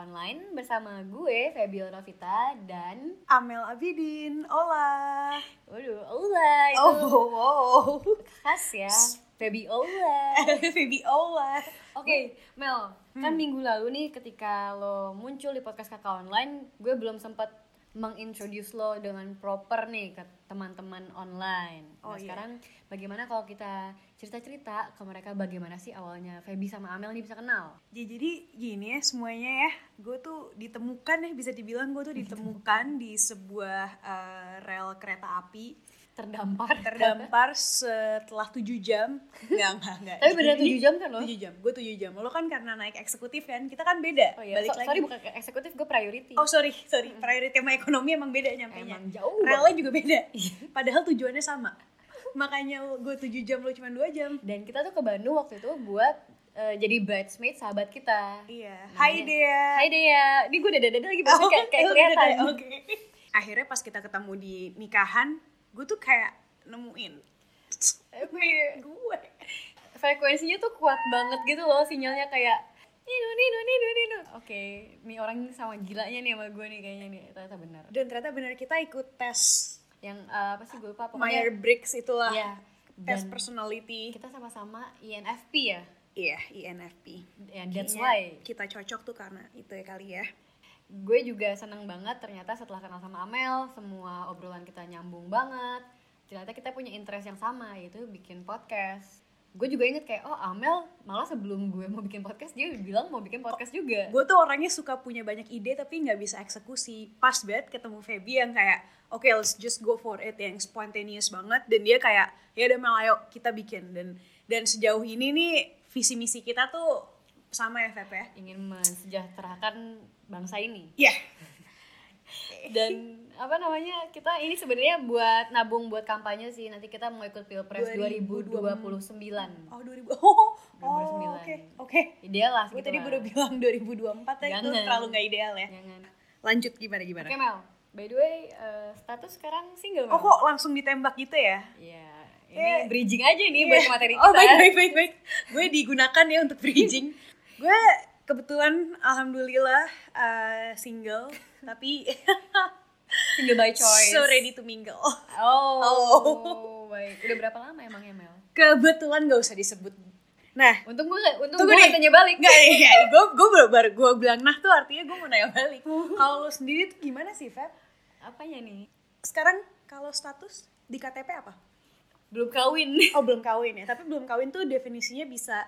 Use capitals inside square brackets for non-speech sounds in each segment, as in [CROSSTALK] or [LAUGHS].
Online bersama gue Febiola Novita dan Amel Abidin, Ola. Waduh, Ola itu Oh, wow. khas ya. Baby Ola. Baby Ola. Oke, Mel, kan minggu lalu nih ketika lo muncul di podcast Kakak Online, gue belum sempat mengintroduce lo dengan proper nih ke teman-teman online. Nah, Oh, iya. sekarang bagaimana kalau kita cerita-cerita ke mereka bagaimana sih awalnya Feby sama Amel nih bisa kenal? Ya, jadi gini ya semuanya ya, gue tuh ditemukan ya bisa dibilang gue tuh ditemukan di sebuah eh, rel kereta api Terdampar. terdampar setelah 7 jam. Enggak, enggak, enggak. Tapi Jadi, 7 jam kan lo? 7 jam, gue 7 jam. Lo kan karena naik eksekutif kan, kita kan beda. Oh iya, Balik so- lagi. sorry bukan ke eksekutif, gue priority. Oh sorry, sorry. Priority sama ekonomi emang beda nyampenya. Emang jauh Relnya juga beda. Padahal tujuannya sama. Makanya gue 7 jam, lo cuma 2 jam. Dan kita tuh ke Bandung waktu itu buat eh, jadi bridesmaid sahabat kita. Iya. Hai Dea. Hai Dea, ini gue udah dada lagi bahasa kayak, kayak [LAUGHS] Oh, kelihatan. Oke. Akhirnya pas kita ketemu di nikahan, gue tuh kayak nemuin [LAUGHS] gue. Frekuensinya tuh kuat banget gitu loh, sinyalnya kayak Nino, Nino, Nino, Nino. Oke, nih orang sama gilanya nih sama gue nih kayaknya nih, ternyata benar. Dan ternyata benar kita ikut tes Yang eh, apa sih gue lupa Meyer pokoknya. Briggs itulah. Iya. Tes personality. kita sama-sama INFP ya. Iya, INFP. And that's Kayaknya why kita cocok tuh karena itu ya kali ya. Gue juga seneng banget ternyata setelah kenal sama Amel semua obrolan kita nyambung banget ternyata kita punya interest yang sama yaitu bikin podcast gue juga inget kayak oh Amel malah sebelum gue mau bikin podcast dia bilang mau bikin podcast juga Gue tuh orangnya suka punya banyak ide tapi nggak bisa eksekusi. Pas banget ketemu Feby yang kayak, oke let's just go for it yang spontaneous banget. Dan dia kayak, ya udah Mel ayo kita bikin. Dan dan sejauh ini nih visi misi kita tuh sama ya Feb ya. ingin mensejahterakan bangsa ini Iya. [LAUGHS] dan apa namanya kita ini sebenarnya buat nabung buat kampanye sih nanti kita mau ikut pilpres 2029 Oh 2000. [LAUGHS] Oh, 2009. oh oke oke. ideal lah Gue gitu tadi baru bilang 2024 ya itu terlalu nggak ideal ya. jangan Lanjut gimana gimana? oke Mel by the way eh, status sekarang single Mel Oh kok langsung ditembak gitu ya? Iya, ini Eh, bridging aja nih buat materi kita. Oh baik baik baik baik. Gue digunakan ya untuk bridging. [LAUGHS] gue kebetulan alhamdulillah uh, single [LAUGHS] tapi [LAUGHS] Single by choice. so ready to mingle. Oh, Oh. baik. Udah berapa lama emang ya Mel? Kebetulan gak usah disebut. Nah, Untung gue, untung gue nggak [LAUGHS] tanya balik. Ya, gue gue baru, baru gue bilang nah tuh artinya gue mau nanya balik. Kalau lo sendiri tuh gimana sih, Feb? Apanya nih? Sekarang kalau status di KTP apa? Belum kawin. Oh belum kawin ya, tapi belum kawin tuh definisinya bisa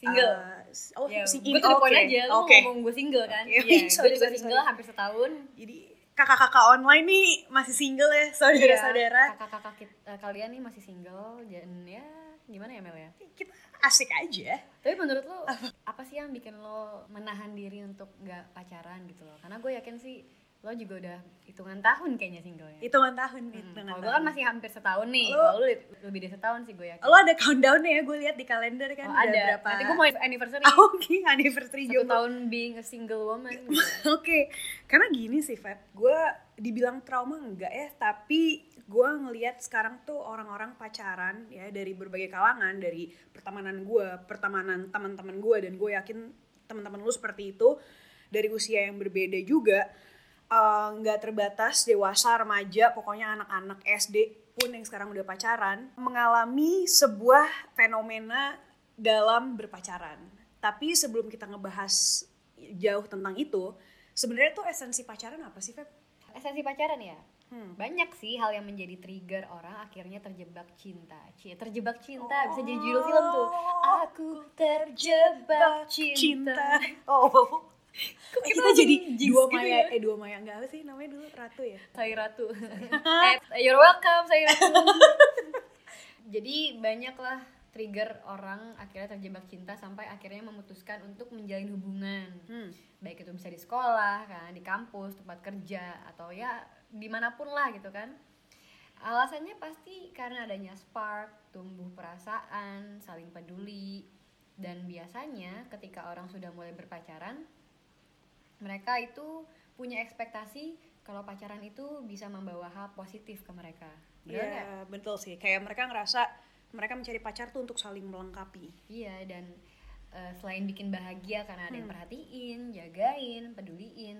Single. uh, oh, ya, si- gue tuh point oke, aja. Lo Oke. ngomong gue single kan? Oke. Iya, gue Sorry, juga sorry, single sorry. hampir setahun. Jadi kakak-kakak online nih masih single ya, saudara-saudara. Iya, Kakak-kakak eh, kalian nih masih single dan ya gimana ya Mel ya? Kita asik aja. Tapi menurut lo apa sih yang bikin lo menahan diri untuk gak pacaran gitu loh? Karena gue yakin sih lo juga udah hitungan tahun kayaknya singlenya. Hitungan tahun, Hmm, hitungan Kalau gue kan masih hampir setahun nih. Lo- Kalau lo lebih dari setahun sih gue yakin. Lo ada countdown ya, gue lihat di kalender kan Oh, ada. berapa. Nanti gue mau anniversary. [LAUGHS] Oh, Oke, anniversary Satu jomblo. tahun being a single woman. gitu. [LAUGHS] Oke, karena gini sih Feb, gue dibilang trauma enggak ya, tapi gue ngelihat sekarang tuh orang-orang pacaran ya dari berbagai kalangan, dari pertemanan gue, pertemanan teman-teman gue, dan gue yakin teman-teman lu seperti itu dari usia yang berbeda juga, eh, nggak terbatas dewasa, remaja, pokoknya anak-anak SD pun yang sekarang udah pacaran mengalami sebuah fenomena dalam berpacaran. Tapi sebelum kita ngebahas jauh tentang itu, sebenarnya tuh esensi pacaran apa sih, Feb? Esensi pacaran ya? Hmm. Banyak sih hal yang menjadi trigger orang akhirnya terjebak cinta. Cie, terjebak cinta bisa jadi judul film tuh. Aku terjebak cinta. Oh. Kok Kita kita jadi dua gitu Maya, ya? eh dua Maya enggak apa sih namanya dulu Ratu ya? Saya Ratu. [LAUGHS] eh, you're welcome, saya Ratu. [LAUGHS] Jadi banyaklah trigger orang akhirnya terjebak cinta sampai akhirnya memutuskan untuk menjalin hubungan. Hmm. Baik itu bisa di sekolah, kan, di kampus, tempat kerja, atau ya di mana pun lah gitu kan. Alasannya pasti karena adanya spark, tumbuh perasaan, saling peduli, dan biasanya ketika orang sudah mulai berpacaran, mereka itu punya ekspektasi kalau pacaran itu bisa membawa hal positif ke mereka. Iya, betul sih. Kayak mereka ngerasa mereka mencari pacar tuh untuk saling melengkapi. Iya dan eh, selain bikin bahagia karena ada yang Hmm. perhatiin jagain peduliin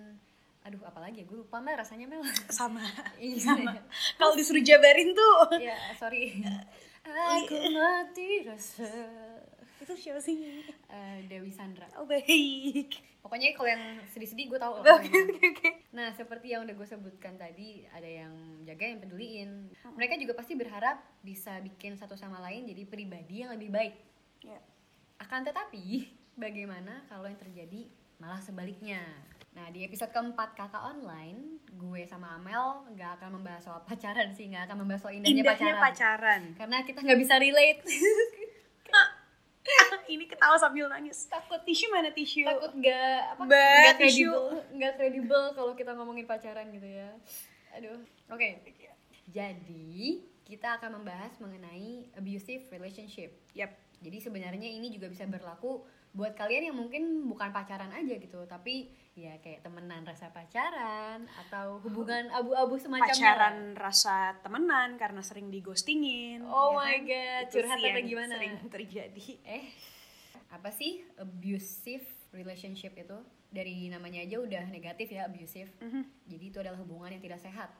aduh apalagi ya gue lupa mel rasanya mel sama [LAUGHS] Iya. sama kalau disuruh jabarin tuh ya sorry [LAUGHS] aku mati rasa itu siapa sih Eh, Dewi Sandra oh baik pokoknya kalau yang sedih-sedih gue tahu oke oke oke Nah, seperti yang udah gue sebutkan tadi, ada yang jaga, yang peduliin. Mereka juga pasti berharap bisa bikin satu sama lain jadi pribadi yang lebih baik. ya Akan tetapi, bagaimana kalau yang terjadi malah sebaliknya? Nah, di episode keempat kakak online, gue sama Amel nggak akan membahas soal pacaran sih, nggak akan membahas soal indahnya, indahnya pacaran. pacaran Karena kita nggak bisa relate. [LAUGHS] ini ketawa sambil nangis takut tisu mana tisu Takut nggak apa? Nggak tisu. kredibel, nggak kredibel kalau kita ngomongin pacaran gitu ya. Aduh, oke. Jadi kita akan membahas mengenai abusive relationship. yap Jadi sebenarnya ini juga bisa berlaku buat kalian yang mungkin bukan pacaran aja gitu, tapi ya kayak temenan rasa pacaran atau hubungan abu-abu semacamnya. pacaran rasa temenan karena sering digostingin Oh ya my kan? god, curhat apa yang gimana? sering terjadi Eh, apa sih abusive relationship itu? Dari namanya aja udah negatif ya, abusive. Mhm. Jadi itu adalah hubungan yang tidak sehat.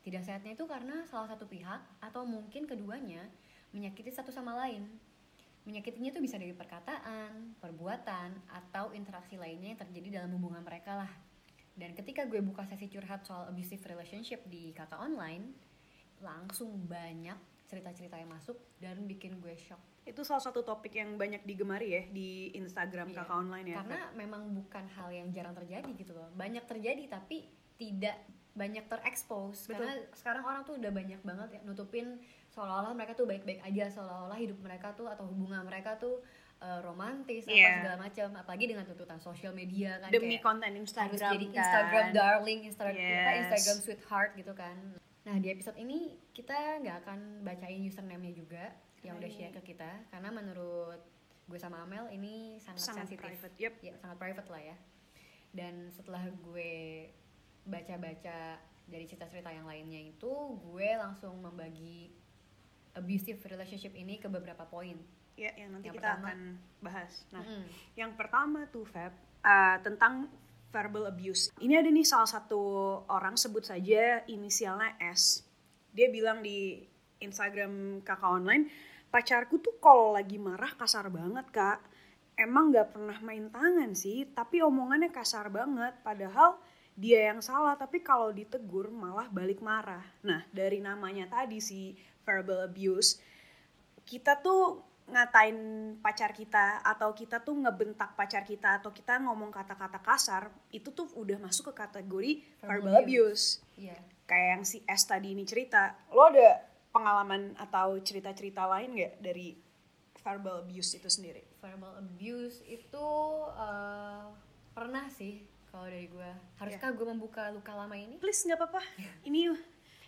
Tidak sehatnya itu karena salah satu pihak atau mungkin keduanya menyakiti satu sama lain. Menyakitinya itu bisa dari perkataan, perbuatan, atau interaksi lainnya yang terjadi dalam hubungan mereka lah. Dan ketika gue buka sesi curhat soal abusive relationship di kakak online, langsung banyak cerita-cerita yang masuk dan bikin gue shock. Itu salah satu topik yang banyak digemari ya di Instagram Iya. kakak online ya Karena memang bukan hal yang jarang terjadi gitu loh. Banyak terjadi tapi tidak banyak terekspos karena sekarang orang tuh udah banyak banget ya nutupin seolah-olah mereka tuh baik-baik aja seolah-olah hidup mereka tuh atau hubungan mereka tuh eh, romantis apa Iya. segala macam apalagi dengan tuntutan sosial media kan demi kayak konten harus Instagram jadi kan. Instagram darling Instagram apa, Yes. Instagram sweetheart gitu kan nah di episode ini kita nggak akan bacain username-nya juga yang udah share ke kita. Karena menurut gue sama Amel ini sangat, sangat sensitif. private yep. Ya sangat private lah ya. Dan setelah gue baca-baca dari cerita-cerita yang lainnya itu gue langsung membagi abusive relationship ini ke beberapa poin. Ya yang nanti Yang kita pertama. akan bahas. Nah Mm-mm. yang pertama tuh Feb uh, tentang verbal abuse. Ini ada nih salah satu orang sebut saja inisialnya S. Dia bilang di Instagram kakak online pacarku tuh kalau lagi marah kasar banget kak. Emang nggak pernah main tangan sih tapi omongannya kasar banget. Padahal dia yang salah tapi kalau ditegur malah balik marah. Nah dari namanya tadi si verbal abuse kita tuh ngatain pacar kita atau kita tuh ngebentak pacar kita atau kita ngomong kata-kata kasar itu tuh udah masuk ke kategori verbal, Verbal abuse. Iya. kayak yang si S tadi ini cerita. Lo ada pengalaman atau cerita-cerita lain nggak dari verbal abuse itu sendiri? Verbal abuse itu eh, pernah sih kalau dari gue haruskah gue membuka luka lama ini? Please nggak apa-apa. [LAUGHS] Ini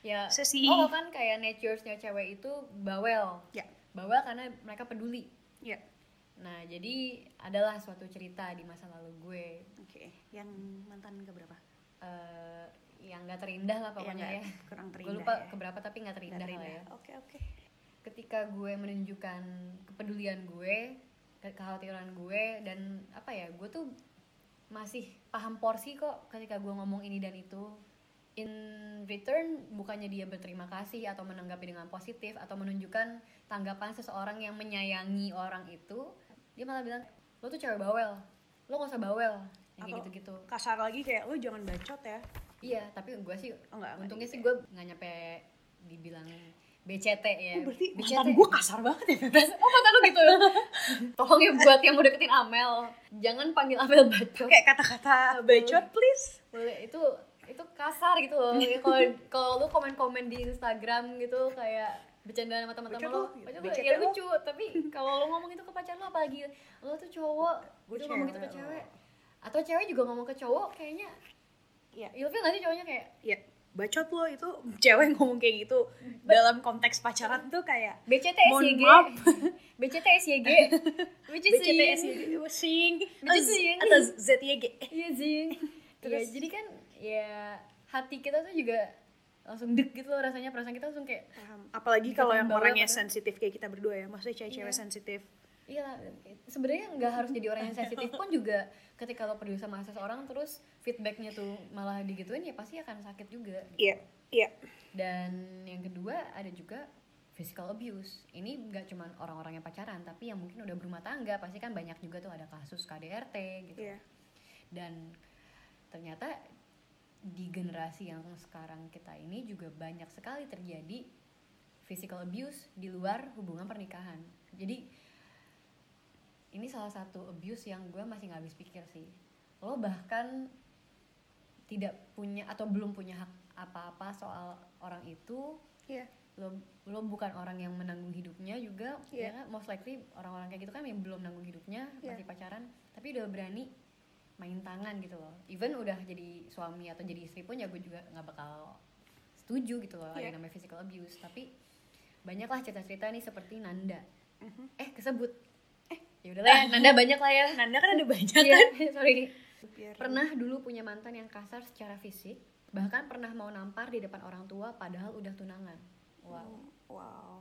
ya Sesi- oh kan kayak naturesnya cewek itu bawel. Ya. Bawel karena mereka peduli. Ya. Nah jadi adalah suatu cerita di masa lalu gue. Oke yang mantan keberapa eh yang gak terindah lah pokoknya Yang ya, nggak- kurang gue terindah lupa ya. keberapa tapi nggak Nggak terindah, lah terindah. ya. Oke oke. Ketika gue menunjukkan kepedulian gue ke- kekhawatiran gue dan apa ya gue tuh masih paham porsi kok ketika gue ngomong ini dan itu. In return bukannya dia berterima kasih atau menanggapi dengan positif atau menunjukkan tanggapan seseorang yang menyayangi orang itu dia malah bilang lo tuh cewek bawel. Lo gak usah bawel. Yang kayak gitu-gitu. kasar lagi kayak lo jangan bacot ya iya tapi gue sih Oh, nggak, nggak untungnya gitu sih ya. gue nggak nyampe dibilang BCT ya. Oh, berarti BCT. mantan gue kasar banget ya Bebas. Oh kata lu gitu. [LAUGHS] Tolong ya buat yang mau deketin Amel jangan panggil Amel bacot kayak kata-kata bacot please. Boleh itu itu kasar gitu loh. Ya, kalau kalau lu komen-komen di Instagram gitu kayak bercanda sama teman-teman lo BCT ya lu. lucu tapi kalau lu ngomong itu ke pacar lu apalagi lu tuh cowok lu ngomong gitu ke cewek. Atau cewek juga ngomong ke cowok kayaknya Iya. ilfil gak sih cowoknya kayak ya bacot lo itu cewek ngomong kayak gitu. Dalam konteks pacaran tuh kayak BCT SYG. BCT SYG which is BCTS sing. atau ZYG iya sih [LAUGHS] Terus- ya, jadi kan ya hati kita tuh juga langsung deg gitu loh rasanya. Perasaan kita langsung kayak Paham. apalagi kalau yang bawel orangnya sensitif kayak kita berdua ya. Maksudnya cewek-cewek Iya. sensitif Iya, sebenarnya nggak harus jadi orang yang sensitif pun juga ketika lo peduli sama seseorang terus feedbacknya tuh malah digituin ya pasti akan sakit juga. Iya, iya. Dan yang kedua ada juga physical abuse. Ini nggak cuman orang-orang yang pacaran, tapi yang mungkin udah berumah tangga pasti kan banyak juga tuh ada kasus KDRT gitu. Iya. Dan ternyata di generasi yang sekarang kita ini juga banyak sekali terjadi physical abuse di luar hubungan pernikahan. Jadi ini salah satu abuse yang gue masih nggak habis pikir sih. Lo bahkan tidak punya atau belum punya hak apa-apa soal orang itu Iya. lo lo bukan orang yang menanggung hidupnya juga Iya. ya most likely orang-orang kayak gitu kan yang belum nanggung hidupnya Iya. masih pacaran tapi udah berani main tangan gitu loh even udah jadi suami atau jadi istri pun ya gue juga nggak bakal setuju gitu loh ada Iya. yang namanya physical abuse tapi banyaklah cerita-cerita nih seperti Nanda Mhm. eh kesebut ya udahlah ya Nanda banyak lah ya Nanda kan ada banyak Iya, kan? [LAUGHS] sorry Biar- pernah dulu punya mantan yang kasar secara fisik bahkan pernah mau nampar di depan orang tua padahal udah tunangan wow Wow.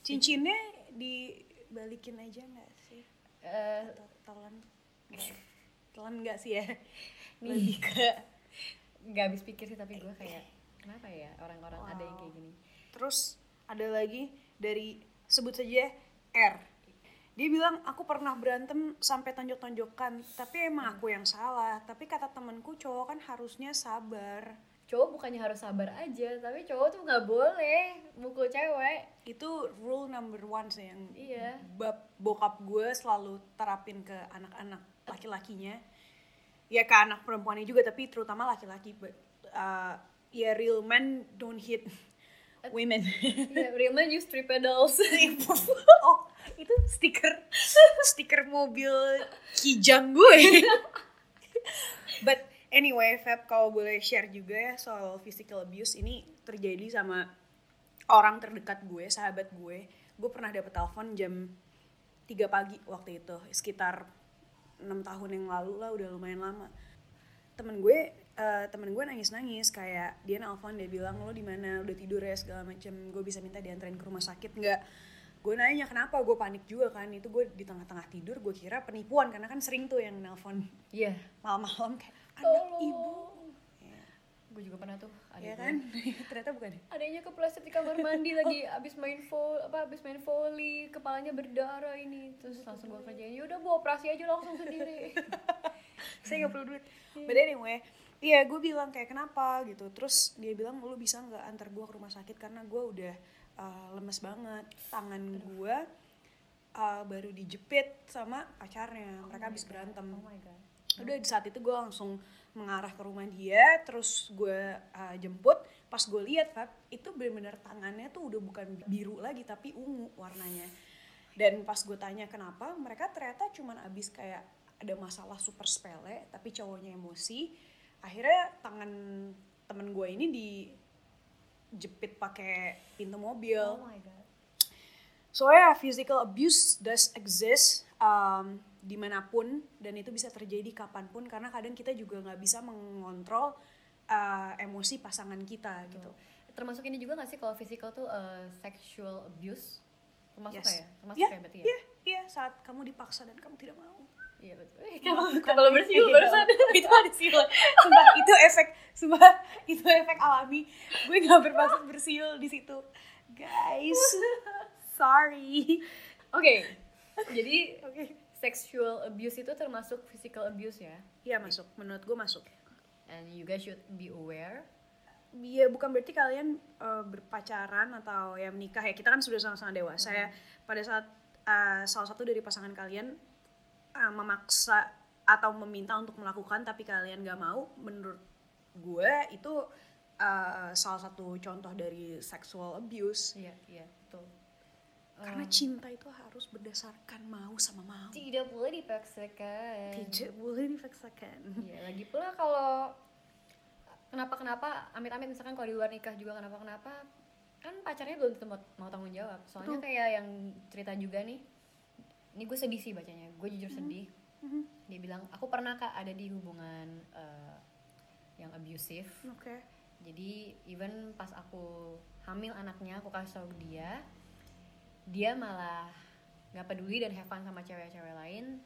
Cincinnya dibalikin aja nggak sih? Eh, Atau telan? Telan nggak sih ya? [LAUGHS] Nih. Lebih ke nggak habis pikir sih tapi gue kayak kenapa ya orang-orang ada yang kayak gini Terus ada lagi dari sebut saja R. Dia bilang aku pernah berantem sampai tonjok-tonjokan, tapi emang aku yang salah. Tapi kata temenku cowok kan harusnya sabar. cowok bukannya harus sabar aja tapi cowok tuh nggak boleh mukul cewek Itu rule number one sih yang iya bab bokap gue selalu terapin ke anak-anak laki-lakinya. Ya ke anak perempuannya juga, tapi terutama laki-laki. Uh, ya real men don't hit women. [LAUGHS] [LAUGHS] yeah, real man use three pedals. [LAUGHS] Oh itu stiker stiker mobil kijang gue. But anyway Feb kalau boleh share juga ya soal physical abuse ini terjadi sama orang terdekat gue sahabat gue. Gue pernah dapet telepon jam 3 pagi waktu itu sekitar enam tahun yang lalu lah udah lumayan lama. Temen gue eh, temen gue nangis nangis kayak dia nelfon dia bilang lo di mana? Udah tidur ya? segala macem. Gue bisa minta dianterin ke rumah sakit nggak? Gue nanya kenapa? Gue panik juga kan. Itu gue di tengah-tengah tidur gue kira penipuan karena kan sering tuh yang nelfon iya. malam-malam kayak anak Tolong. ibu. Ya, gue juga pernah tuh ada ya kan? [LAUGHS] Ternyata bukan ya? adanya kepleset di kamar mandi lagi abis main vol apa abis main volley kepalanya berdarah ini terus langsung gue kerjain. yaudah gue operasi aja langsung sendiri. [LAUGHS] Saya nggak perlu duit. But anyway iya gue bilang kayak kenapa? Gitu. Terus dia bilang lu bisa nggak antar gue ke rumah sakit? Karena gue udah uh, lemes banget. Tangan gue uh, baru dijepit sama pacarnya. Mereka habis berantem. Oh my god. Udah di saat itu gue langsung mengarah ke rumah dia terus gue uh, jemput. Pas gue lihat Fab itu benar-benar tangannya tuh udah bukan biru lagi tapi ungu warnanya. Dan pas gue tanya kenapa? Mereka ternyata cuman abis kayak ada masalah super sepele tapi cowoknya emosi akhirnya tangan temen gue ini dijepit pakai pintu mobil oh my god So yeah, physical abuse does exist um, di mana pun dan itu bisa terjadi kapan pun karena kadang kita juga nggak bisa mengontrol uh, emosi pasangan kita gitu. termasuk ini juga gak sih kalau physical tuh uh, sexual abuse termasuk Yes. ya termasuk Iya, ya berarti ya Iya, iya saat kamu dipaksa dan kamu tidak mau. Iya betul eh, kalau bersiul barusan [LAUGHS] itu ada siul. Sumpah itu efek, sumpah itu efek alami. Gue nggak bermaksud bersiul di situ, guys. Sorry. oke jadi Oke. sexual abuse itu termasuk physical abuse ya Iya masuk, menurut gue masuk. and you guys should be aware Iya bukan berarti kalian uh, berpacaran atau ya menikah ya kita kan sudah sama-sama dewasa ya pada saat uh, salah satu dari pasangan kalian uh, memaksa atau meminta untuk melakukan tapi kalian gak mau menurut gue itu uh, salah satu contoh dari sexual abuse. Iya iya betul. Karena cinta itu harus berdasarkan mau sama mau. Tidak boleh dipaksakan. Tidak boleh dipaksakan. Iya, lagi pula kalau kenapa kenapa amit-amit misalkan kalau di luar nikah juga kenapa kenapa kan pacarnya belum tentu mau, mau tanggung jawab. Soalnya Betul. kayak yang cerita juga nih ini gue sedih sih bacanya. Gue jujur sedih. Mhm. dia bilang aku pernah kak ada di hubungan eh, yang abusive. Oke. Jadi even pas aku hamil anaknya aku kasih tau dia dia malah nggak peduli dan have fun sama cewek-cewek lain.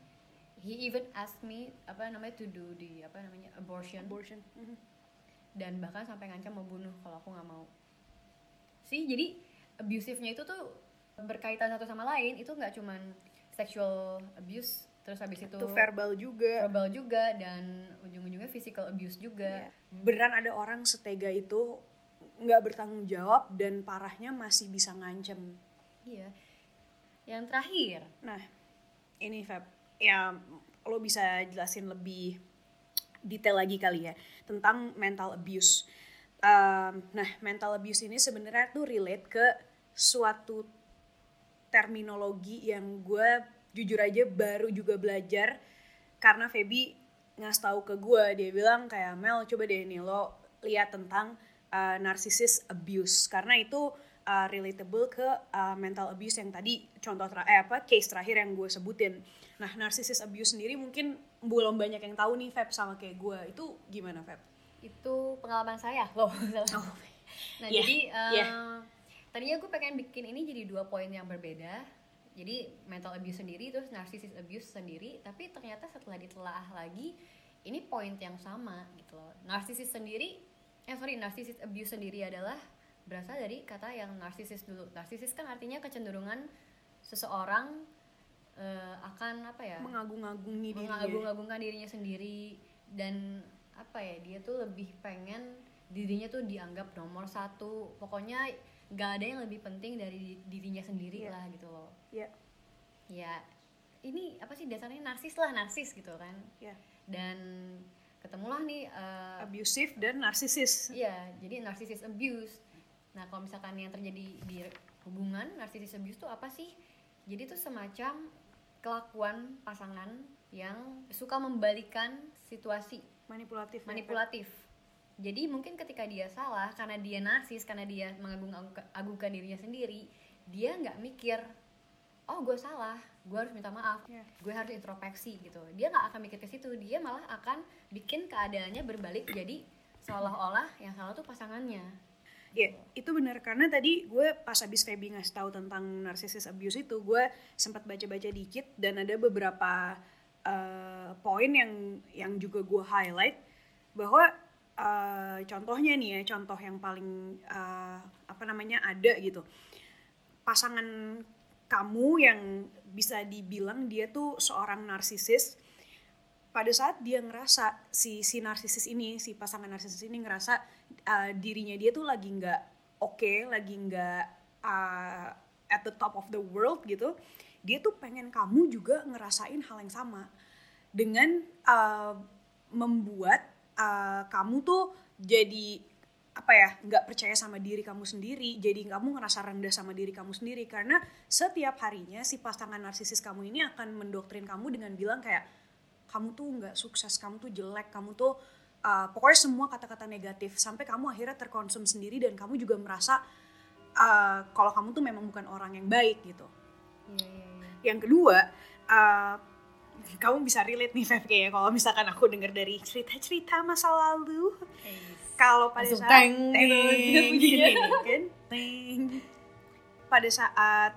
He even asked me apa namanya to do di apa namanya abortion. Abortion. Mhm. dan bahkan sampai ngancam mau bunuh kalau aku nggak mau. Sih jadi abusive-nya itu tuh berkaitan satu sama lain itu nggak cuman sexual abuse terus habis itu itu verbal juga. verbal juga dan ujung-ujungnya physical abuse juga. Beneran ada orang setega itu nggak bertanggung jawab dan parahnya masih bisa ngancem. Iya. Yang terakhir. Nah ini Feb. Ya lo bisa jelasin lebih detail lagi kali ya tentang mental abuse. Um, nah mental abuse ini sebenarnya tuh relate ke suatu terminologi yang gue jujur aja baru juga belajar karena Feby ngasih tahu ke gue dia bilang kayak Mel coba deh nih lo lihat tentang uh, narcissist abuse. Karena itu uh, relatable ke uh, mental abuse yang tadi contoh ter eh, apa case terakhir yang gue sebutin. Nah narcissist abuse sendiri mungkin belum banyak yang tahu nih Feb sama kayak gue itu gimana Feb? itu pengalaman saya. Loh [LAUGHS] Oh, nah Yeah, jadi eh, yeah. Tadinya gue pengen bikin ini jadi dua poin yang berbeda. Jadi mental abuse sendiri terus narcissist abuse sendiri. Tapi ternyata setelah ditelaah lagi ini poin yang sama gitu loh. Narcissist sendiri eh sorry narcissist abuse sendiri adalah berasal dari kata yang narcissist dulu. Narcissist kan artinya kecenderungan seseorang eh, akan apa ya? Mengagung-agungi dirinya mengagung-agungkan dirinya sendiri. Dan apa ya dia tuh lebih pengen dirinya tuh dianggap nomor satu. Pokoknya gak ada yang lebih penting dari dirinya sendiri Iya. lah gitu loh ya ya ini apa sih dasarnya narsis lah narsis gitu kan ya dan ketemulah nih eh, abusive dan narcissist Iya, jadi narcissist abuse. Nah, kalau misalkan yang terjadi di hubungan narcissist abuse itu apa sih? Jadi itu semacam kelakuan pasangan yang suka membalikan situasi manipulatif ya, manipulatif. Jadi mungkin ketika dia salah karena dia narsis, karena dia mengagung-agungkan dirinya sendiri, dia nggak mikir, oh gue salah, gue harus minta maaf, Iya. gue harus introspeksi gitu. Dia nggak akan mikir ke situ, dia malah akan bikin keadaannya berbalik jadi seolah-olah yang salah tuh pasangannya. Ya, itu benar karena tadi gue pas habis Feby ngasih tahu tentang narcissist abuse itu, gue sempat baca-baca dikit dan ada beberapa eh, poin yang yang juga gue highlight bahwa eh, contohnya nih ya, contoh yang paling eh, apa namanya ada gitu. Pasangan kamu yang bisa dibilang dia tuh seorang narsisis pada saat dia ngerasa si si narsisis ini si pasangan narsisis ini ngerasa uh, dirinya dia tuh lagi nggak oke lagi nggak uh, at the top of the world gitu dia tuh pengen kamu juga ngerasain hal yang sama dengan uh, membuat uh, kamu tuh jadi apa ya nggak percaya sama diri kamu sendiri jadi kamu ngerasa rendah sama diri kamu sendiri. Karena setiap harinya si pasangan narsisis kamu ini akan mendoktrin kamu dengan bilang kayak kamu tuh nggak sukses kamu tuh jelek kamu tuh uh, pokoknya semua kata-kata negatif. Sampai kamu akhirnya terkonsum sendiri dan kamu juga merasa uh, kalau kamu tuh memang bukan orang yang baik gitu. Iya. yang kedua uh, kamu bisa relate nih Feb kayaknya kalau misalkan aku dengar dari cerita-cerita masa lalu kalau pada Langsung saat teng gitu, [LAUGHS] teng, gitu. kan? Teng. pada saat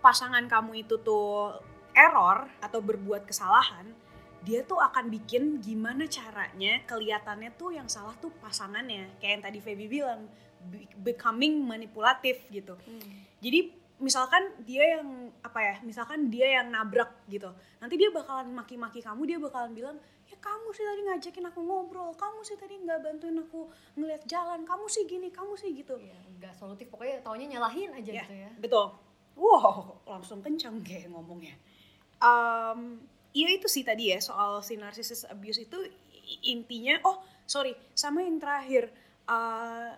pasangan kamu itu tuh error atau berbuat kesalahan dia tuh akan bikin gimana caranya kelihatannya tuh yang salah tuh pasangannya. Kayak yang tadi Feby bilang be- becoming manipulatif gitu. Jadi misalkan dia yang apa ya misalkan dia yang nabrak gitu. Nanti dia bakalan maki-maki kamu dia bakalan bilang ya kamu sih tadi ngajakin aku ngobrol kamu sih tadi nggak bantuin aku ngeliat jalan kamu sih gini kamu sih gitu. Iya, nggak solutif pokoknya taunya nyalahin aja Ya, gitu ya. betul. Wow langsung kencang kayak ngomongnya. Em, iya itu sih tadi ya soal si narcissist abuse itu intinya oh sorry sama yang terakhir. Eh,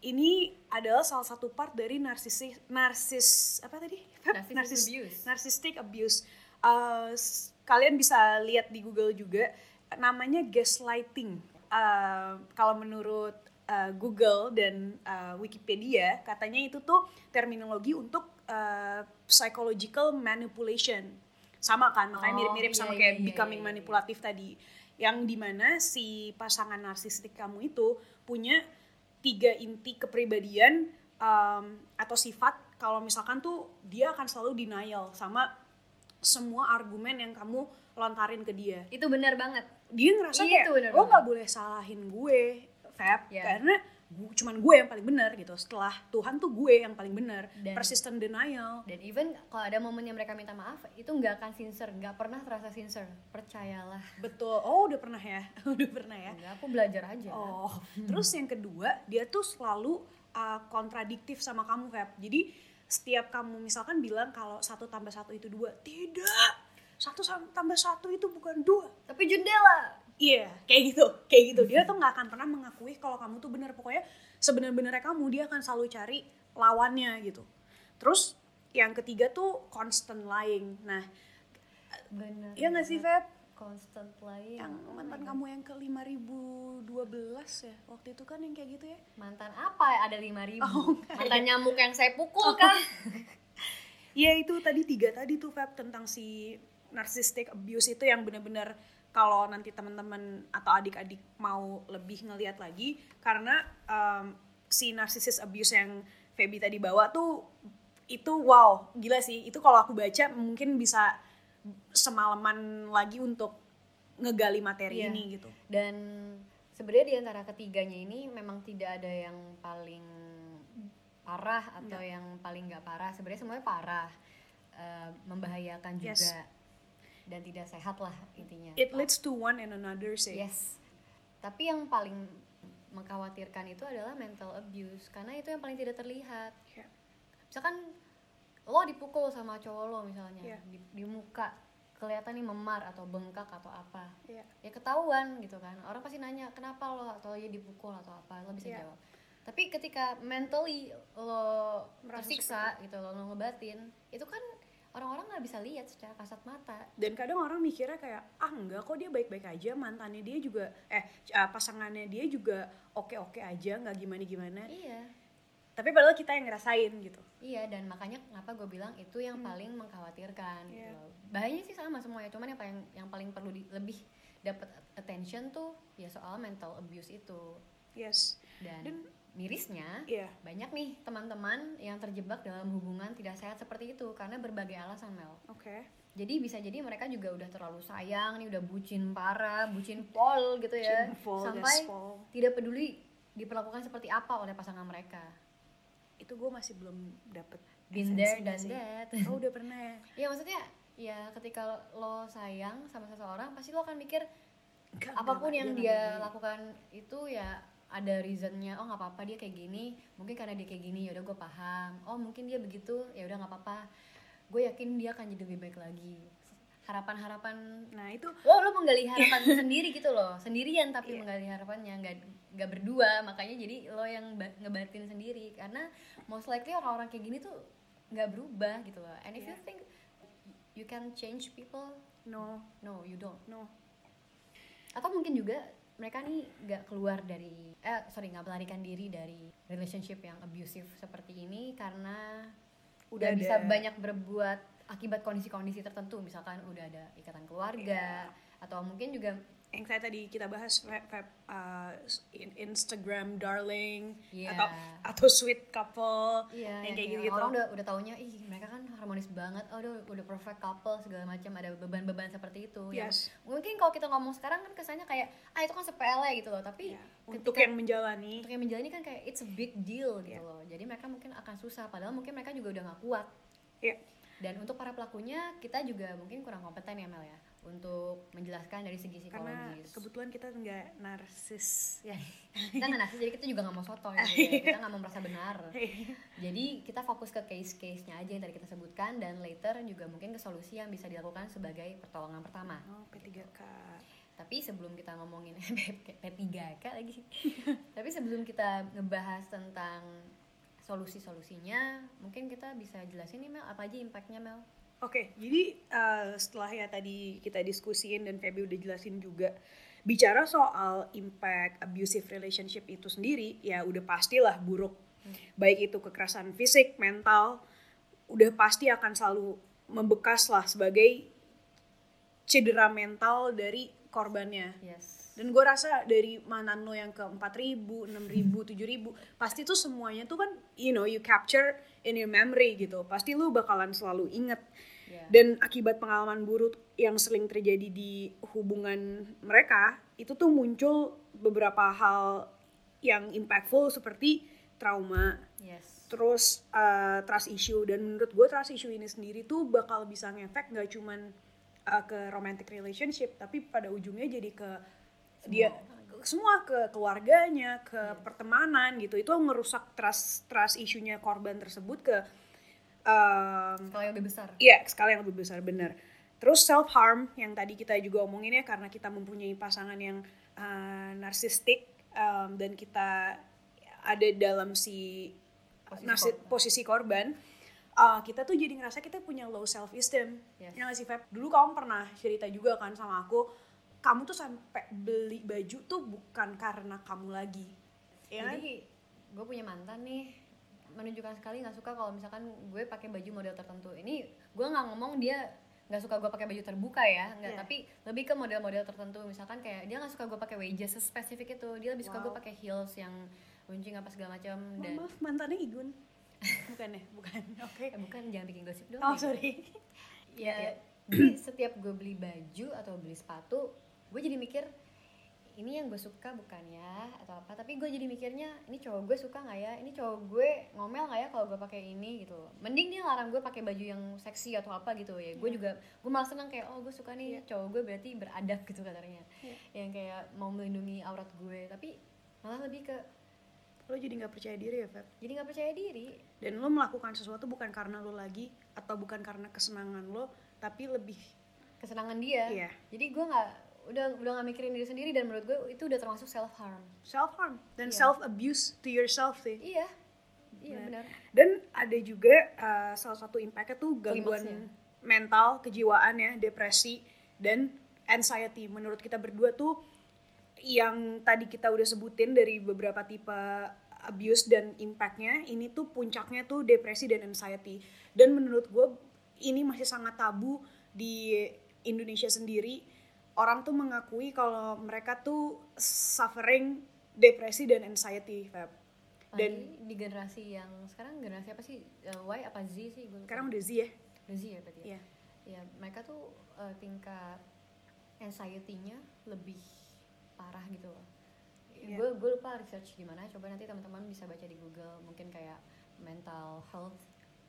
ini adalah salah satu part dari narsis narsis apa tadi? Narcis- abuse. narcissistic abuse. S- kalian bisa lihat di Google juga namanya gaslighting. Eh, kalau menurut eh, Google dan eh, Wikipedia katanya itu tuh terminologi untuk eh, psychological manipulation. Sama kan? Makanya Oh, mirip-mirip sama iya, kayak iya, iya, becoming iya, iya. manipulatif tadi. Yang di mana si pasangan narsistik kamu itu punya tiga inti kepribadian em, atau sifat kalau misalkan tuh dia akan selalu denial sama semua argumen yang kamu lontarin ke dia itu benar banget dia ngerasa Iya, kayak itu bener lo banget." nggak boleh salahin gue Feb Iya. karena cuman gue yang paling benar gitu. Setelah Tuhan tuh gue yang paling benar Dan- persistent denial. dan even kalau ada momennya mereka minta maaf itu nggak akan sincere nggak pernah terasa sincere. Percayalah. Betul. Oh udah pernah ya? [LAUGHS] Udah pernah ya? Enggak, aku belajar aja. Oh, [LAUGHS] terus yang kedua dia tuh selalu uh, kontradiktif sama kamu Feb. Jadi setiap kamu misalkan bilang kalau satu tambah satu itu dua, tidak. Satu tambah satu itu bukan dua. tapi jendela Iya, kayak gitu, kayak gitu. Dia tuh nggak akan pernah mengakui kalau kamu tuh benar. Pokoknya sebenar-benarnya kamu dia akan selalu cari lawannya gitu. Terus yang ketiga tuh constant lying. Nah, bener iya nggak sih Feb? constant lying Yang Oh mantan kamu yang ke 5012 ya, waktu itu kan yang kayak gitu ya? mantan apa ada lima ribu Oh, mantan nyamuk yang saya pukul kah [LAUGHS] Iya itu tadi tiga tadi tuh Feb tentang si narcissistic abuse itu yang bener-bener kalau nanti teman-teman atau adik-adik mau lebih ngeliat lagi karena um, si narcissist abuse yang Feby tadi bawa tuh itu wow gila sih itu kalau aku baca mungkin bisa semalaman lagi untuk ngegali materi Iya. ini gitu. dan sebenarnya di antara ketiganya ini memang tidak ada yang paling parah atau yang paling nggak parah sebenarnya semuanya parah Eh, membahayakan Yes. Dan tidak sehat lah intinya It leads to one and another sih. yes tapi yang paling mengkhawatirkan itu adalah mental abuse karena itu yang paling tidak terlihat Iya. misalkan lo dipukul sama cowok lo misalnya Iya. di, di muka kelihatan nih memar atau bengkak atau apa Iya. ya ketahuan gitu kan orang pasti nanya kenapa lo atau ya dipukul atau apa lo bisa Iya. jawab tapi ketika mentally lo Merasa tersiksa gitu lo, lo ngebatin itu kan orang-orang nggak bisa lihat secara kasat mata. Dan kadang orang mikirnya kayak ah enggak kok dia baik-baik aja mantannya dia juga eh uh, pasangannya dia juga oke-oke aja nggak gimana-gimana. Iya. Tapi padahal kita yang ngerasain gitu. Iya dan makanya kenapa gue bilang itu yang paling mengkhawatirkan gitu Iya. Bahayanya sih sama semuanya, cuman yang paling yang paling perlu di- lebih dapat attention tuh ya soal mental abuse itu. yes. Dan, Dan- mirisnya iya banyak nih teman-teman yang terjebak dalam hubungan tidak sehat seperti itu karena berbagai alasan Mel. oke Jadi bisa jadi mereka juga udah terlalu sayang nih, udah bucin parah, bucin pol gitu ya. Cinful, sampai tidak peduli diperlakukan seperti apa oleh pasangan mereka. itu gue masih belum dapet Been there dan that. oh udah pernah ya [LAUGHS] Ya maksudnya ya ketika lo sayang sama seseorang pasti lo akan mikir Enggak, apa pun yang nggak dia lakukan itu ya ada reasonnya oh nggak apa-apa dia kayak gini mungkin karena dia kayak gini ya udah gue paham. Oh mungkin dia begitu ya udah nggak apa-apa gue yakin dia akan jadi lebih baik lagi. Harapan-harapan nah itu lo lo menggali harapan sendiri gitu loh sendirian tapi Iya. menggali harapannya nggak nggak berdua makanya jadi lo yang ba- ngebatin sendiri karena most likely orang-orang kayak gini tuh nggak berubah gitu loh. And if you Iya. think you can change people no. no you don't. No. Atau mungkin juga mereka nih nggak keluar dari eh sorry nggak melarikan diri dari relationship yang abusive seperti ini karena udah Udah bisa banyak berbuat akibat kondisi-kondisi tertentu. Misalkan udah ada ikatan keluarga atau mungkin juga yang saya tadi kita bahas Feb, Feb, uh, in- Instagram darling Iya. atau atau sweet couple Iya, yang yang kayak kayak gitu, orang udah udah taunya ih mereka kan harmonis banget, oh udah udah perfect couple segala macam ada beban-beban seperti itu. Yes. mungkin kalau kita ngomong sekarang kan kesannya kayak ah itu kan sepele gitu loh, tapi Iya. untuk ketika- yang menjalani untuk yang menjalani kan kayak it's a big deal gitu Iya. loh. Jadi mereka mungkin akan susah, padahal mungkin mereka juga udah gak kuat. ya Dan untuk para pelakunya kita juga mungkin kurang kompeten ya Mel ya untuk menjelaskan dari segi karena psikologis. kebetulan kita nggak narsis Ya, kita nggak narsis, jadi kita juga nggak mau soto ya. [LAUGHS] kita nggak mau merasa benar. [LAUGHS] Jadi kita fokus ke case-case-nya aja yang tadi kita sebutkan dan later juga mungkin ke solusi yang bisa dilakukan sebagai pertolongan pertama. oh P3K Tapi sebelum kita ngomongin [LAUGHS] P3K lagi. Tapi sebelum kita ngebahas tentang solusi-solusinya, mungkin kita bisa jelasin nih Mel apa aja impactnya Mel. Oke, jadi uh, setelah ya tadi kita diskusiin dan Feby udah jelasin juga bicara soal impact abusive relationship itu sendiri, ya udah pastilah buruk. Baik itu kekerasan fisik, mental, udah pasti akan selalu membekas lah sebagai cedera mental dari korbannya. Yes. dan gue rasa dari mantan lo yang ke 4000, 6000, 7000 pasti tuh semuanya tuh kan you know you capture in your memory gitu pasti lu bakalan selalu inget Iya. dan akibat pengalaman buruk yang sering terjadi di hubungan mereka itu tuh muncul beberapa hal yang impactful seperti trauma. Yes. Terus uh, trust issue. Dan menurut gue trust issue ini sendiri tuh bakal bisa ngefek nggak cuman uh, ke romantic relationship tapi pada ujungnya jadi ke dia semua. ke keluarganya ke pertemanan gitu. Itu ngerusak trust trust issue-nya korban tersebut ke um, kalau yang lebih besar Iya, skala yang lebih besar benar. Terus self harm yang tadi kita juga omongin ya karena kita mempunyai pasangan yang uh, narsistik um, dan kita ada dalam si Posisi korban. posisi korban, uh, kita tuh jadi ngerasa kita punya low self esteem. Yes. Ya sih Feb? Dulu kamu pernah cerita juga kan sama aku, kamu tuh sampai beli baju tuh bukan karena kamu lagi. Ya jadi gue punya mantan nih menunjukkan sekali nggak suka kalau misalkan gue pakai baju model tertentu ini gue nggak ngomong dia nggak suka gue pakai baju terbuka ya nggak Iya. tapi lebih ke model-model tertentu misalkan kayak dia nggak suka gue pakai wedges spesifik itu dia lebih suka Wow. gue pakai heels yang runcing apa segala macam dan Maaf, mantannya Igun. bukan ya? Bukan. [LAUGHS] Oke. eh, bukan jangan bikin gosip dong Oh, sorry. [LAUGHS] ya Iya. jadi setiap gue beli baju atau beli sepatu gue jadi mikir ini yang gue suka bukan ya atau apa. Tapi gue jadi mikirnya ini cowok gue suka nggak ya? Ini cowok gue ngomel nggak ya kalau gue pakai ini gitu mending dia larang gue pakai baju yang seksi atau apa gitu ya. Gue juga gue malah senang kayak oh gue suka nih cowok gue berarti beradab gitu katanya Iya. yang kayak mau melindungi aurat gue tapi malah lebih ke Lo jadi nggak percaya diri ya, Feb? jadi nggak percaya diri. Dan lo melakukan sesuatu bukan karena lo lagi atau bukan karena kesenangan lo, tapi lebih kesenangan dia. Iya. jadi gue nggak udah udah nggak mikirin diri sendiri dan menurut gue itu udah termasuk self harm self harm dan Iya. self abuse to yourself sih. iya iya benar Dan ada juga uh, salah satu impactnya tuh gangguan Klimaksnya. mental, kejiwaan ya, depresi dan anxiety. Menurut kita berdua tuh yang tadi kita udah sebutin dari beberapa tipe abuse dan impactnya, ini tuh puncaknya tuh depresi dan anxiety. Dan menurut gue ini masih sangat tabu di Indonesia sendiri. Orang tuh mengakui kalau mereka tuh suffering depresi dan anxiety, Feb. Dan di generasi yang sekarang generasi apa sih Eh, Y apa Z sih gue sekarang udah Z ya? Udah Z ya berarti ya? Iya. ya mereka tuh eh, tingkat anxiety-nya lebih parah gitu loh gue gue lupa research di mana coba nanti teman-teman bisa baca di Google mungkin kayak mental health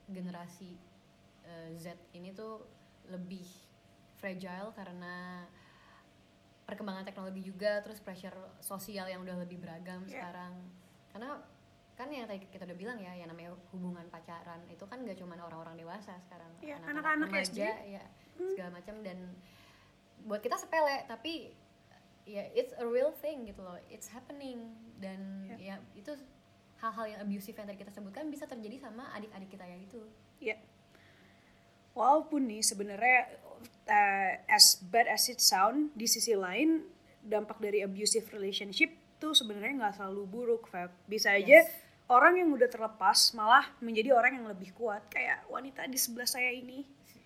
generasi eh, Z ini tuh lebih fragile karena perkembangan teknologi juga terus pressure sosial yang udah lebih beragam Iya. sekarang karena kan yang tadi kita udah bilang ya yang namanya hubungan pacaran itu kan gak cuma orang-orang dewasa sekarang Iya, anak-anak anak-anak remaja SD. ya segala macam dan buat kita sepele tapi ya it's a real thing gitu loh it's happening dan Iya. ya itu hal-hal yang abusive yang tadi kita sebutkan bisa terjadi sama adik-adik kita yang itu Ya. Walaupun nih sebenarnya uh, as bad as it sound, di sisi lain dampak dari abusive relationship tuh sebenarnya nggak selalu buruk, Feb. Bisa aja Yes. orang yang udah terlepas malah menjadi orang yang lebih kuat. Kayak wanita di sebelah saya ini.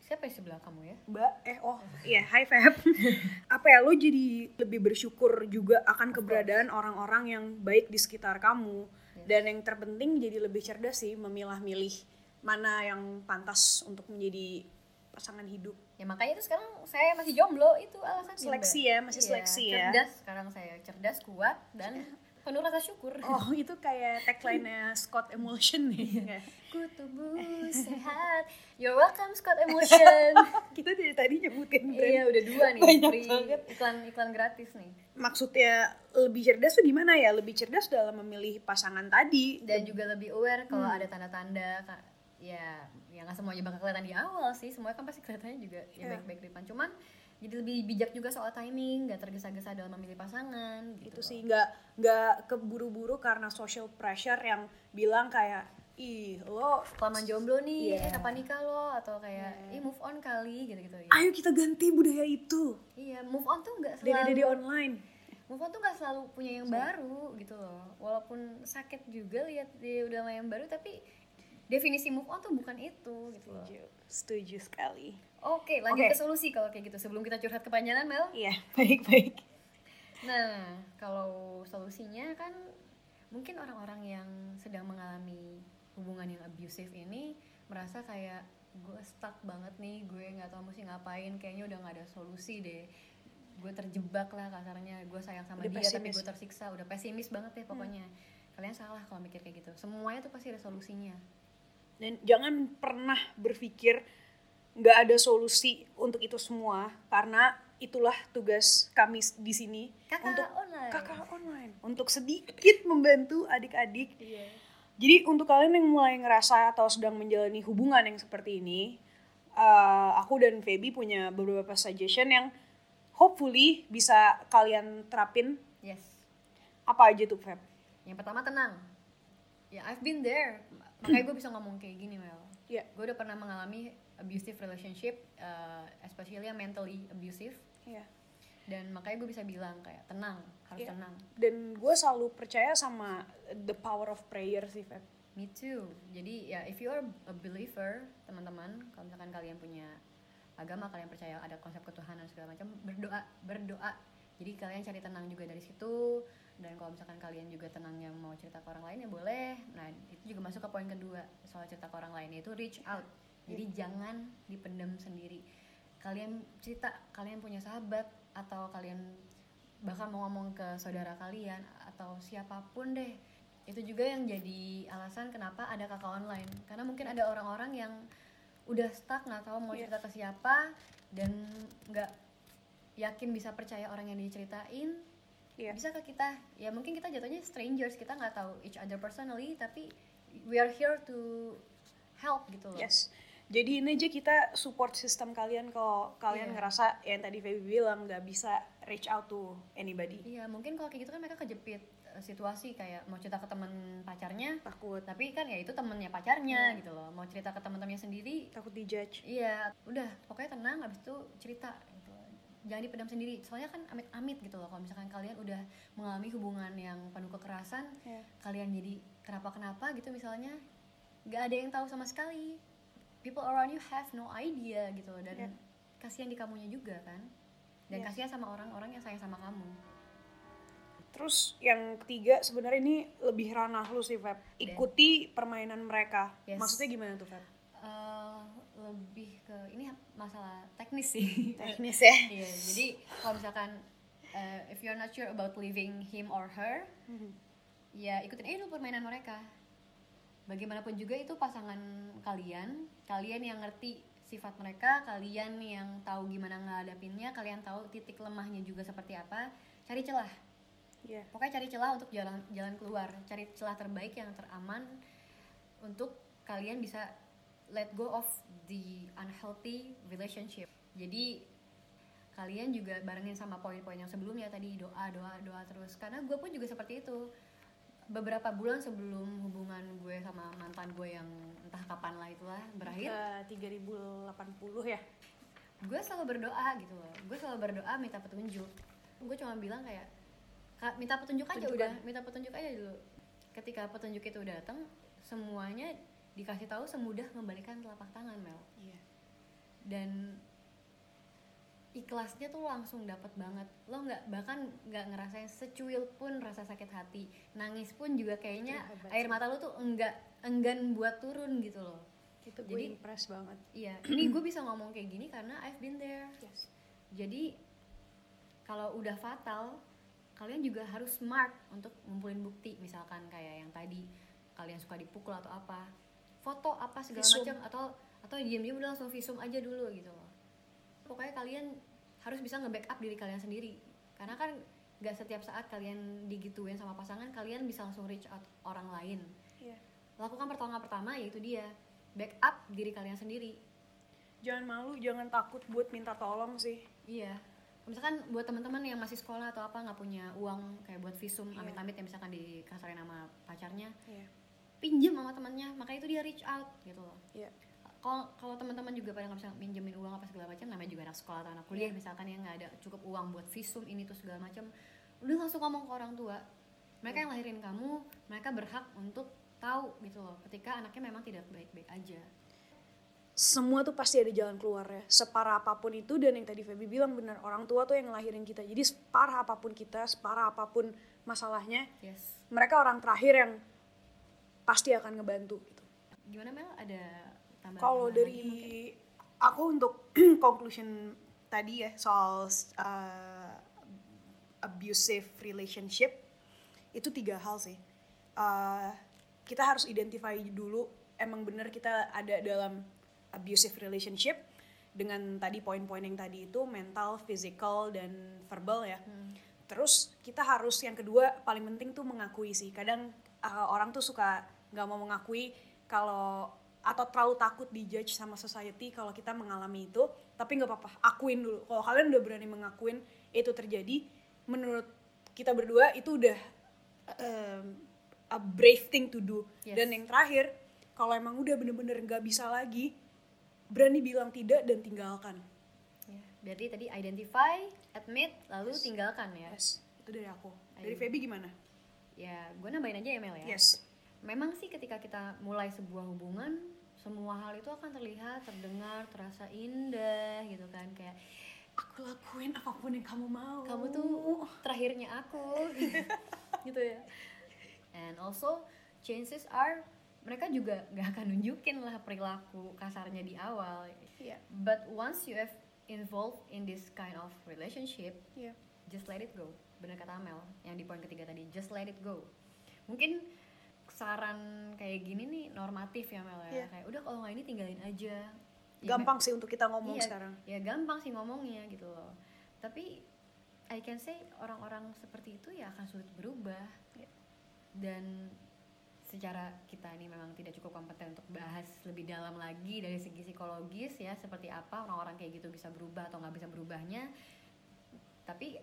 siapa di sebelah kamu ya Mbak, eh oh iya, hai Feb. [LAUGHS] Apa ya, lo jadi lebih bersyukur juga akan keberadaan orang-orang yang baik di sekitar kamu. Dan yang terpenting jadi lebih cerdas sih memilah-milih mana yang pantas untuk menjadi pasangan hidup. ya makanya itu sekarang saya masih jomblo itu alasannya Seleksi ya, masih Iya, seleksi ya. cerdas sekarang saya cerdas kuat dan [LAUGHS] penuh rasa syukur Oh, itu kayak tagline-nya Scott Emulsion nih. ku tubuh [LAUGHS] sehat you're welcome Scott Emotion [LAUGHS] Kita dari tadi nyebutin brand. iya udah dua nih Banyak free banget. iklan iklan gratis nih Maksudnya lebih cerdas tuh gimana ya? Lebih cerdas dalam memilih pasangan tadi. dan juga lebih aware kalau Hmm. ada tanda-tanda ya ya nggak semuanya bakal kelihatan di awal sih. Semuanya kan pasti kelihatannya juga ya Iya. baik-baik di depan. Cuman jadi lebih bijak juga soal timing nggak tergesa-gesa dalam memilih pasangan gitu itu sih nggak nggak keburu-buru karena social pressure yang bilang kayak ih lo kelamaan jomblo nih Iya. eh kapan nikah lo? Atau kayak ih move on kali gitu-gitu ya ayo kita ganti budaya itu. Iya move on tuh nggak selalu dari online. Move on tuh nggak selalu punya yang baru gitu loh. Walaupun sakit juga lihat dia udah sama yang baru tapi definisi move on tuh bukan itu gitu loh setuju setuju sekali oke lanjut Oke. ke solusi kalau kayak gitu sebelum kita curhat kepanjangan Mel iya [LAUGHS] baik baik Nah, kalau solusinya kan mungkin orang-orang yang sedang mengalami hubungan yang abusive ini merasa kayak gue stuck banget nih, gue nggak tahu mesti ngapain, kayaknya udah nggak ada solusi deh. Gue terjebak lah kasarnya, gue sayang sama Udah dia tapi pesimis. gue tersiksa, udah pesimis banget deh pokoknya. Kalian salah kalau mikir kayak gitu. Semuanya tuh pasti ada solusinya. Dan jangan pernah berpikir nggak ada solusi untuk itu semua karena itulah tugas kami di sini Kakak untuk online. kakak online untuk sedikit membantu adik-adik Iya. jadi untuk kalian yang mulai ngerasa atau sedang menjalani hubungan yang seperti ini eh, aku dan Feby punya beberapa suggestion yang hopefully bisa kalian terapin Yes. apa aja tuh Feb? Yang pertama tenang. Ya I've been there. Makanya gue bisa ngomong kayak gini Mel. Iya. Gue udah pernah mengalami abusive relationship, uh, especially yang mentally abusive. Iya. Dan makanya gue bisa bilang kayak tenang, harus Iya. tenang. Dan gue selalu percaya sama the power of prayer sih Feb. Me too. Jadi ya if you are a believer, teman-teman, kalau misalkan kalian punya agama, kalian percaya ada konsep ketuhanan segala macam, berdoa, berdoa. Jadi kalian cari tenang juga dari situ. Dan kalau misalkan kalian juga tenang yang mau cerita ke orang lain ya boleh. Nah itu juga masuk ke poin kedua soal cerita ke orang lain yaitu reach out. Jadi jangan dipendam sendiri. Kalian cerita, kalian punya sahabat atau kalian bahkan mau ngomong ke saudara kalian atau siapa pun deh itu juga yang jadi alasan kenapa ada kakak online karena mungkin ada orang-orang yang udah stuck nggak tahu mau Iya. cerita ke siapa dan nggak yakin bisa percaya orang yang diceritain Iya. bisa ke kita ya mungkin kita jatuhnya strangers kita nggak tahu each other personally tapi we are here to help gitu loh Yes. Jadi ini aja kita support sistem kalian kalau kalian Iya. ngerasa yang tadi Feby bilang nggak bisa reach out to anybody. iya mungkin kalau kayak gitu kan mereka kejepit eh, situasi kayak mau cerita ke teman pacarnya Takut, tapi kan ya itu temennya pacarnya Iya. gitu loh mau cerita ke teman-temannya sendiri takut dijudge. iya udah pokoknya tenang habis itu cerita. Jangan dipendam sendiri soalnya kan amit-amit gitu loh kalau misalkan kalian udah mengalami hubungan yang penuh kekerasan Iya. kalian jadi kenapa-kenapa gitu misalnya nggak ada yang tahu sama sekali people around you have no idea gitu loh dan Iya. kasihan di kamunya juga kan dan Iya. kasihan sama orang-orang yang sayang sama kamu Terus yang ketiga sebenarnya ini lebih ranah lu sih Feb. Ikuti permainan mereka. Yes. Maksudnya gimana tuh Feb? Eh, lebih ke ini masalah teknis sih Teknis ya. [LAUGHS] Iya, jadi kalau misalkan uh, if you're not sure about leaving him or her, ya ikutin aja dulu permainan mereka. Bagaimanapun juga itu pasangan kalian, kalian yang ngerti sifat mereka, kalian yang tahu gimana ngadapinnya, kalian tahu titik lemahnya juga seperti apa, cari celah. Iya. Pokoknya cari celah untuk jalan jalan keluar, cari celah terbaik yang teraman untuk kalian bisa let go of the unhealthy relationship. Jadi kalian juga barengin sama poin-poin yang sebelumnya tadi doa doa doa terus karena gue pun juga seperti itu beberapa bulan sebelum hubungan gue sama mantan gue yang entah kapan lah itulah berakhir Ke 3080 ya. gue selalu berdoa gitu loh gue selalu berdoa minta petunjuk gue cuma bilang kayak "Kak, minta petunjuk aja Tunjukkan. udah minta petunjuk aja dulu ketika petunjuk itu datang semuanya dikasih tahu semudah membalikan telapak tangan Mel. Iya. dan ikhlasnya tuh langsung dapat banget. Lo nggak bahkan nggak ngerasain secuil pun rasa sakit hati. Nangis pun juga kayaknya air mata lo tuh enggak enggan buat turun gitu loh. Itu gue Jadi- impress banget. iya ini gue bisa ngomong kayak gini karena I've been there. Yes. jadi kalau udah fatal kalian juga harus smart untuk ngumpulin bukti. Misalkan kayak yang tadi kalian suka dipukul atau apa foto apa segala macam atau atau diam-diam udah langsung visum aja dulu gitu loh pokoknya kalian harus bisa nge-backup diri kalian sendiri karena kan nggak setiap saat kalian digituin sama pasangan kalian bisa langsung reach out orang lain Iya. lakukan pertolongan pertama yaitu dia backup diri kalian sendiri Jangan malu, jangan takut buat minta tolong sih. Iya. Misalkan buat teman-teman yang masih sekolah atau apa nggak punya uang kayak buat visum Iya. amit-amit ya misalkan dikasarin sama pacarnya, Iya. Pinjem sama temannya, makanya itu dia reach out gitu loh. Iya. Kalau kalau teman-teman juga pada nggak bisa minjemin uang apa segala macam, namanya juga anak sekolah atau anak kuliah Iya. misalkan yang nggak ada cukup uang buat visum ini tuh segala macam, udah langsung ngomong ke orang tua. Mereka yang lahirin kamu, mereka berhak untuk tahu gitu loh ketika anaknya memang tidak baik-baik aja. semua tuh pasti ada jalan keluarnya separah apa pun itu dan yang tadi Feby bilang benar orang tua tuh yang ngelahirin kita jadi separah apa pun kita separah apa pun masalahnya yes mereka orang terakhir yang pasti akan ngebantu gitu. Gimana Mel? Ada tambahan kalau dari aku untuk [CLEARS THROAT] conclusion tadi ya soal uh, abusive relationship itu tiga hal sih. Uh, kita harus identify dulu emang bener kita ada dalam abusive relationship dengan tadi poin-poin yang tadi itu mental, physical dan verbal ya. Terus kita harus yang kedua paling penting tuh mengakui sih. Kadang uh, orang tuh suka nggak mau mengakui kalau atau terlalu takut dijudge sama society kalau kita mengalami itu. Tapi nggak apa-apa, akuin dulu. Kalau kalian udah berani mengakuin itu terjadi, menurut kita berdua itu udah um, a brave thing to do. Yes. Dan yang terakhir, kalau emang udah bener-bener nggak bisa lagi, berani bilang tidak dan tinggalkan. Ya, berarti tadi identify, admit, lalu tinggalkan ya. Yes, itu dari aku. Dari. Feby gimana? Ya, gue nambahin aja ya Mel ya. Yes. Memang sih ketika kita mulai sebuah hubungan, semua hal itu akan terlihat, terdengar, terasa indah gitu kan kayak Aku lakuin apa pun yang kamu mau. kamu tuh terakhirnya aku [LAUGHS] gitu ya. And also chances are mereka juga nggak akan nunjukin lah perilaku kasarnya di awal. Iya. But once you have involved in this kind of relationship, Iya. just let it go bener kata Amel yang di poin ketiga tadi just let it go mungkin saran kayak gini nih normatif ya Mel ya Iya. kayak udah kalau nggak ini tinggalin aja Ya, Gampang sih untuk kita ngomong iya, sekarang. ya gampang sih ngomongnya gitu loh tapi I can say orang-orang seperti itu ya akan sulit berubah Iya. dan secara kita ini memang tidak cukup kompeten untuk bahas lebih dalam lagi dari segi psikologis ya seperti apa orang-orang kayak gitu bisa berubah atau nggak bisa berubahnya tapi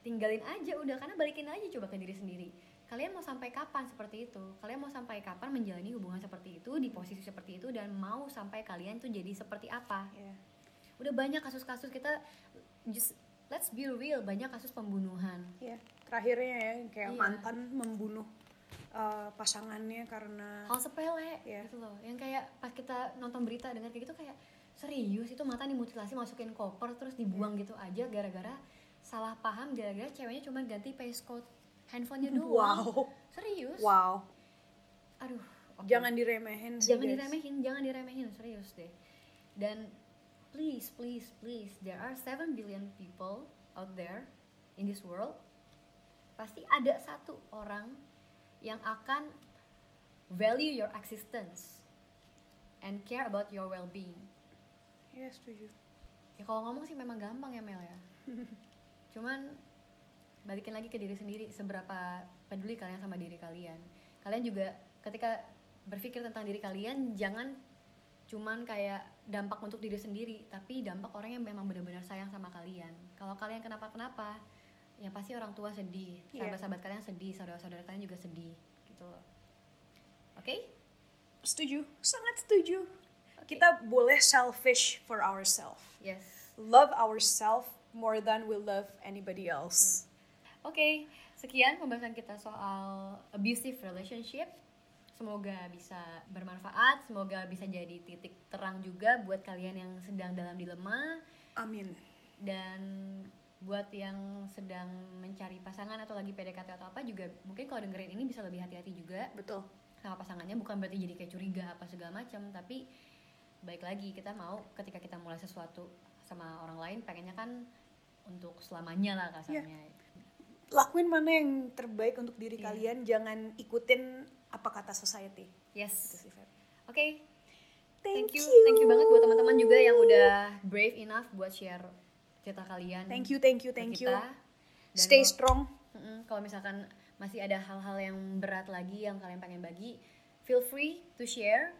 tinggalin aja udah karena balikin aja coba ke diri sendiri kalian mau sampai kapan seperti itu kalian mau sampai kapan menjalani hubungan seperti itu di posisi seperti itu dan mau sampai kalian tuh jadi seperti apa Iya. udah banyak kasus-kasus kita just let's be real banyak kasus pembunuhan Iya. Terakhirnya ya kayak Iya. mantan membunuh uh, pasangannya karena hal sepele Iya. gitu loh yang kayak pas kita nonton berita dengar kayak gitu kayak serius itu mata dimutilasi masukin koper terus dibuang Iya. gitu aja gara-gara salah paham gara-gara ceweknya cuma ganti passcode handphonenya [LAUGHS] doang wow. serius Wow. aduh oke. Jangan diremehin sih, jangan guys. diremehin jangan diremehin serius deh dan please please please there are 7 billion people out there in this world pasti ada satu orang yang akan value your existence and care about your well-being Iya, setuju. ya kalau ngomong sih memang gampang ya Mel ya [LAUGHS] cuman balikin lagi ke diri sendiri seberapa peduli kalian sama diri kalian kalian juga ketika berpikir tentang diri kalian jangan cuman kayak dampak untuk diri sendiri tapi dampak orang yang memang benar-benar sayang sama kalian kalau kalian kenapa-kenapa ya pasti orang tua sedih Iya. sahabat-sahabat kalian sedih saudara-saudara kalian juga sedih gitu loh oke Setuju. Sangat setuju. Oke. Kita boleh selfish for ourselves. yes Love ourselves more than we love anybody else. Oke, sekian pembahasan kita soal abusive relationship. Semoga bisa bermanfaat, semoga bisa jadi titik terang juga buat kalian yang sedang dalam dilema Amin. dan buat yang sedang mencari pasangan atau lagi PDKT atau apa juga mungkin kalau dengerin ini bisa lebih hati-hati juga Betul. sama pasangannya bukan berarti jadi kayak curiga apa segala macam tapi baik lagi kita mau ketika kita mulai sesuatu sama orang lain pengennya kan untuk selamanya lah kasarnya Lakuin mana yang terbaik untuk diri Iya. kalian, jangan ikutin apa kata society. yes Itu sih, Feb. Oke, Thank, thank you, you. thank you banget buat teman-teman juga yang udah brave enough buat share cerita kalian. Thank you, thank you, thank kita. you. Dan Stay kalau- strong. Kalau misalkan masih ada hal-hal yang berat lagi yang kalian pengen bagi, feel free to share.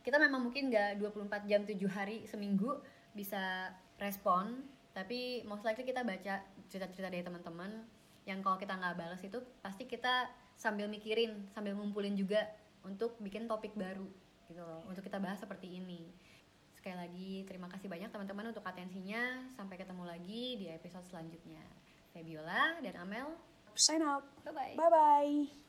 Kita memang mungkin nggak 24 jam 7 hari seminggu bisa respon, tapi most likely kita baca cerita-cerita dari teman-teman yang kalau kita nggak balas itu pasti kita sambil mikirin, sambil ngumpulin juga untuk bikin topik baru gitu loh, untuk kita bahas seperti ini. Sekali lagi terima kasih banyak teman-teman untuk atensinya. Sampai ketemu lagi di episode selanjutnya. Febiola dan Amel Sign out. Bye bye. Bye-bye.